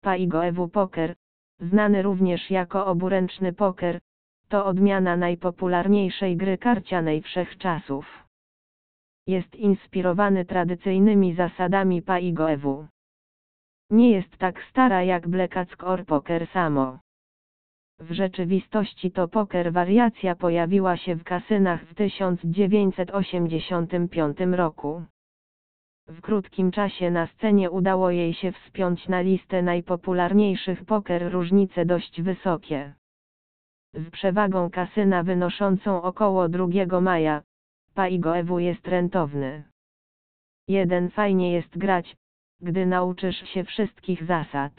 Paigoewu Poker, znany również jako oburęczny poker, to odmiana najpopularniejszej gry karcianej wszechczasów. Jest inspirowany tradycyjnymi zasadami Paigoewu. Nie jest tak stara jak Blekack or Poker samo. W rzeczywistości to poker wariacja pojawiła się w kasynach w 1985 roku. W krótkim czasie na scenie udało jej się wspiąć na listę najpopularniejszych poker różnice dość wysokie. Z przewagą kasyna wynoszącą około 2 maja, Paigoewu jest rentowny. Jeden fajnie jest grać, gdy nauczysz się wszystkich zasad.